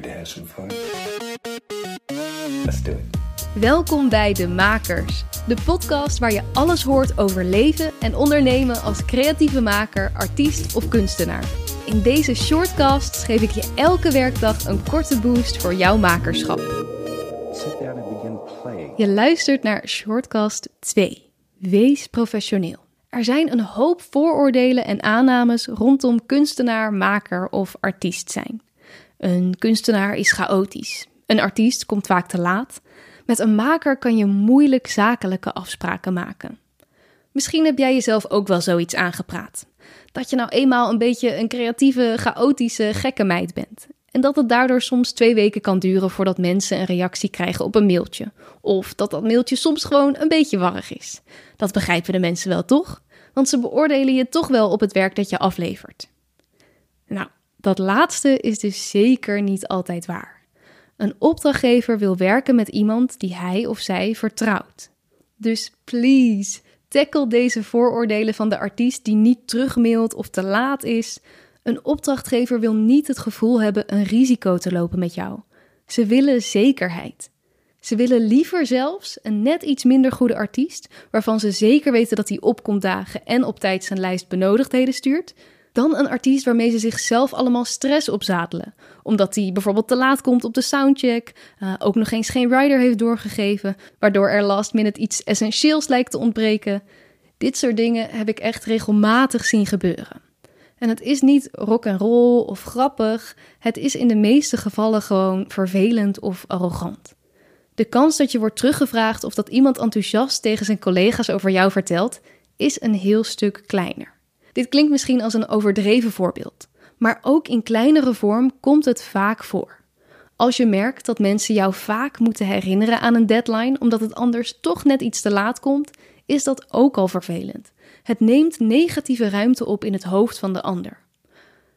Ready to have some fun? Let's do it. Welkom bij De Makers, de podcast waar je alles hoort over leven en ondernemen als creatieve maker, artiest of kunstenaar. In deze shortcast geef ik je elke werkdag een korte boost voor jouw makerschap. Je luistert naar Shortcast 2. Wees professioneel. Er zijn een hoop vooroordelen en aannames rondom kunstenaar, maker of artiest zijn. Een kunstenaar is chaotisch. Een artiest komt vaak te laat. Met een maker kan je moeilijk zakelijke afspraken maken. Misschien heb jij jezelf ook wel zoiets aangepraat. Dat je nou eenmaal een beetje een creatieve, chaotische, gekke meid bent. En dat het daardoor soms twee weken kan duren voordat mensen een reactie krijgen op een mailtje. Of dat dat mailtje soms gewoon een beetje warrig is. Dat begrijpen de mensen wel toch? Want ze beoordelen je toch wel op het werk dat je aflevert. Nou, dat laatste is dus zeker niet altijd waar. Een opdrachtgever wil werken met iemand die hij of zij vertrouwt. Dus please, tackle deze vooroordelen van de artiest die niet terugmailt of te laat is. Een opdrachtgever wil niet het gevoel hebben een risico te lopen met jou. Ze willen zekerheid. Ze willen liever zelfs een net iets minder goede artiest, waarvan ze zeker weten dat hij opkomt dagen en op tijd zijn lijst benodigdheden stuurt, dan een artiest waarmee ze zichzelf allemaal stress opzadelen. Omdat hij bijvoorbeeld te laat komt op de soundcheck, uh, ook nog eens geen rider heeft doorgegeven, waardoor er last minute iets essentieels lijkt te ontbreken. Dit soort dingen heb ik echt regelmatig zien gebeuren. En het is niet rock en roll of grappig, het is in de meeste gevallen gewoon vervelend of arrogant. De kans dat je wordt teruggevraagd of dat iemand enthousiast tegen zijn collega's over jou vertelt, is een heel stuk kleiner. Dit klinkt misschien als een overdreven voorbeeld, maar ook in kleinere vorm komt het vaak voor. Als je merkt dat mensen jou vaak moeten herinneren aan een deadline omdat het anders toch net iets te laat komt, is dat ook al vervelend. Het neemt negatieve ruimte op in het hoofd van de ander.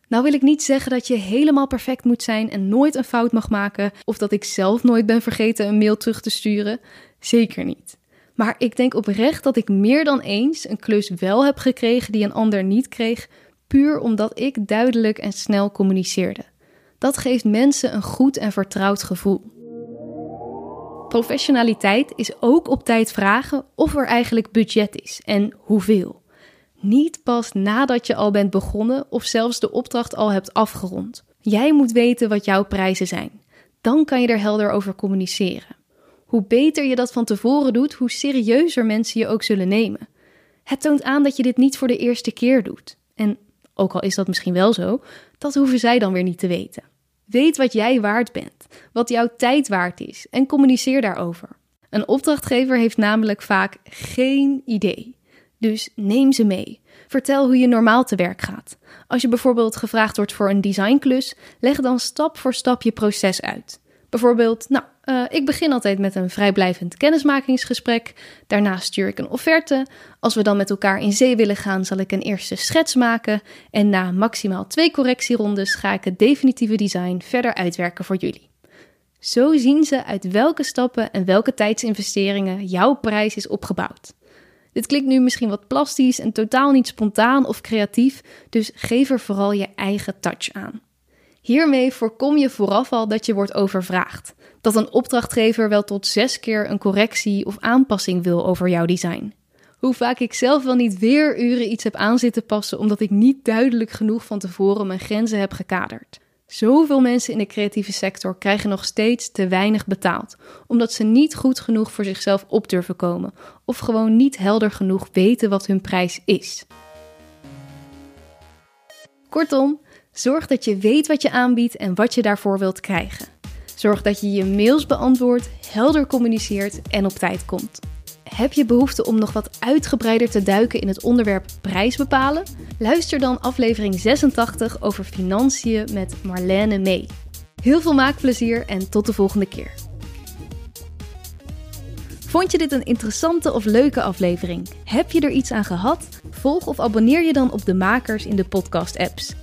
Nou wil ik niet zeggen dat je helemaal perfect moet zijn en nooit een fout mag maken, of dat ik zelf nooit ben vergeten een mail terug te sturen. Zeker niet. Maar ik denk oprecht dat ik meer dan eens een klus wel heb gekregen die een ander niet kreeg, puur omdat ik duidelijk en snel communiceerde. Dat geeft mensen een goed en vertrouwd gevoel. Professionaliteit is ook op tijd vragen of er eigenlijk budget is en hoeveel. Niet pas nadat je al bent begonnen of zelfs de opdracht al hebt afgerond. Jij moet weten wat jouw prijzen zijn. Dan kan je er helder over communiceren. Hoe beter je dat van tevoren doet, hoe serieuzer mensen je ook zullen nemen. Het toont aan dat je dit niet voor de eerste keer doet. En ook al is dat misschien wel zo, dat hoeven zij dan weer niet te weten. Weet wat jij waard bent, wat jouw tijd waard is en communiceer daarover. Een opdrachtgever heeft namelijk vaak geen idee. Dus neem ze mee. Vertel hoe je normaal te werk gaat. Als je bijvoorbeeld gevraagd wordt voor een designklus, leg dan stap voor stap je proces uit. Bijvoorbeeld, nou, uh, ik begin altijd met een vrijblijvend kennismakingsgesprek. Daarna stuur ik een offerte. Als we dan met elkaar in zee willen gaan, zal ik een eerste schets maken. En na maximaal twee correctierondes ga ik het definitieve design verder uitwerken voor jullie. Zo zien ze uit welke stappen en welke tijdsinvesteringen jouw prijs is opgebouwd. Dit klinkt nu misschien wat plastisch en totaal niet spontaan of creatief, dus geef er vooral je eigen touch aan. Hiermee voorkom je vooraf al dat je wordt overvraagd. Dat een opdrachtgever wel tot zes keer een correctie of aanpassing wil over jouw design. Hoe vaak ik zelf wel niet weer uren iets heb aan zitten passen omdat ik niet duidelijk genoeg van tevoren mijn grenzen heb gekaderd. Zoveel mensen in de creatieve sector krijgen nog steeds te weinig betaald, omdat ze niet goed genoeg voor zichzelf op durven komen of gewoon niet helder genoeg weten wat hun prijs is. Kortom, zorg dat je weet wat je aanbiedt en wat je daarvoor wilt krijgen. Zorg dat je je mails beantwoordt, helder communiceert en op tijd komt. Heb je behoefte om nog wat uitgebreider te duiken in het onderwerp prijs bepalen? Luister dan aflevering 86 over financiën met Marlene mee. Heel veel maakplezier en tot de volgende keer. Vond je dit een interessante of leuke aflevering? Heb je er iets aan gehad? Volg of abonneer je dan op de makers in de podcast-apps.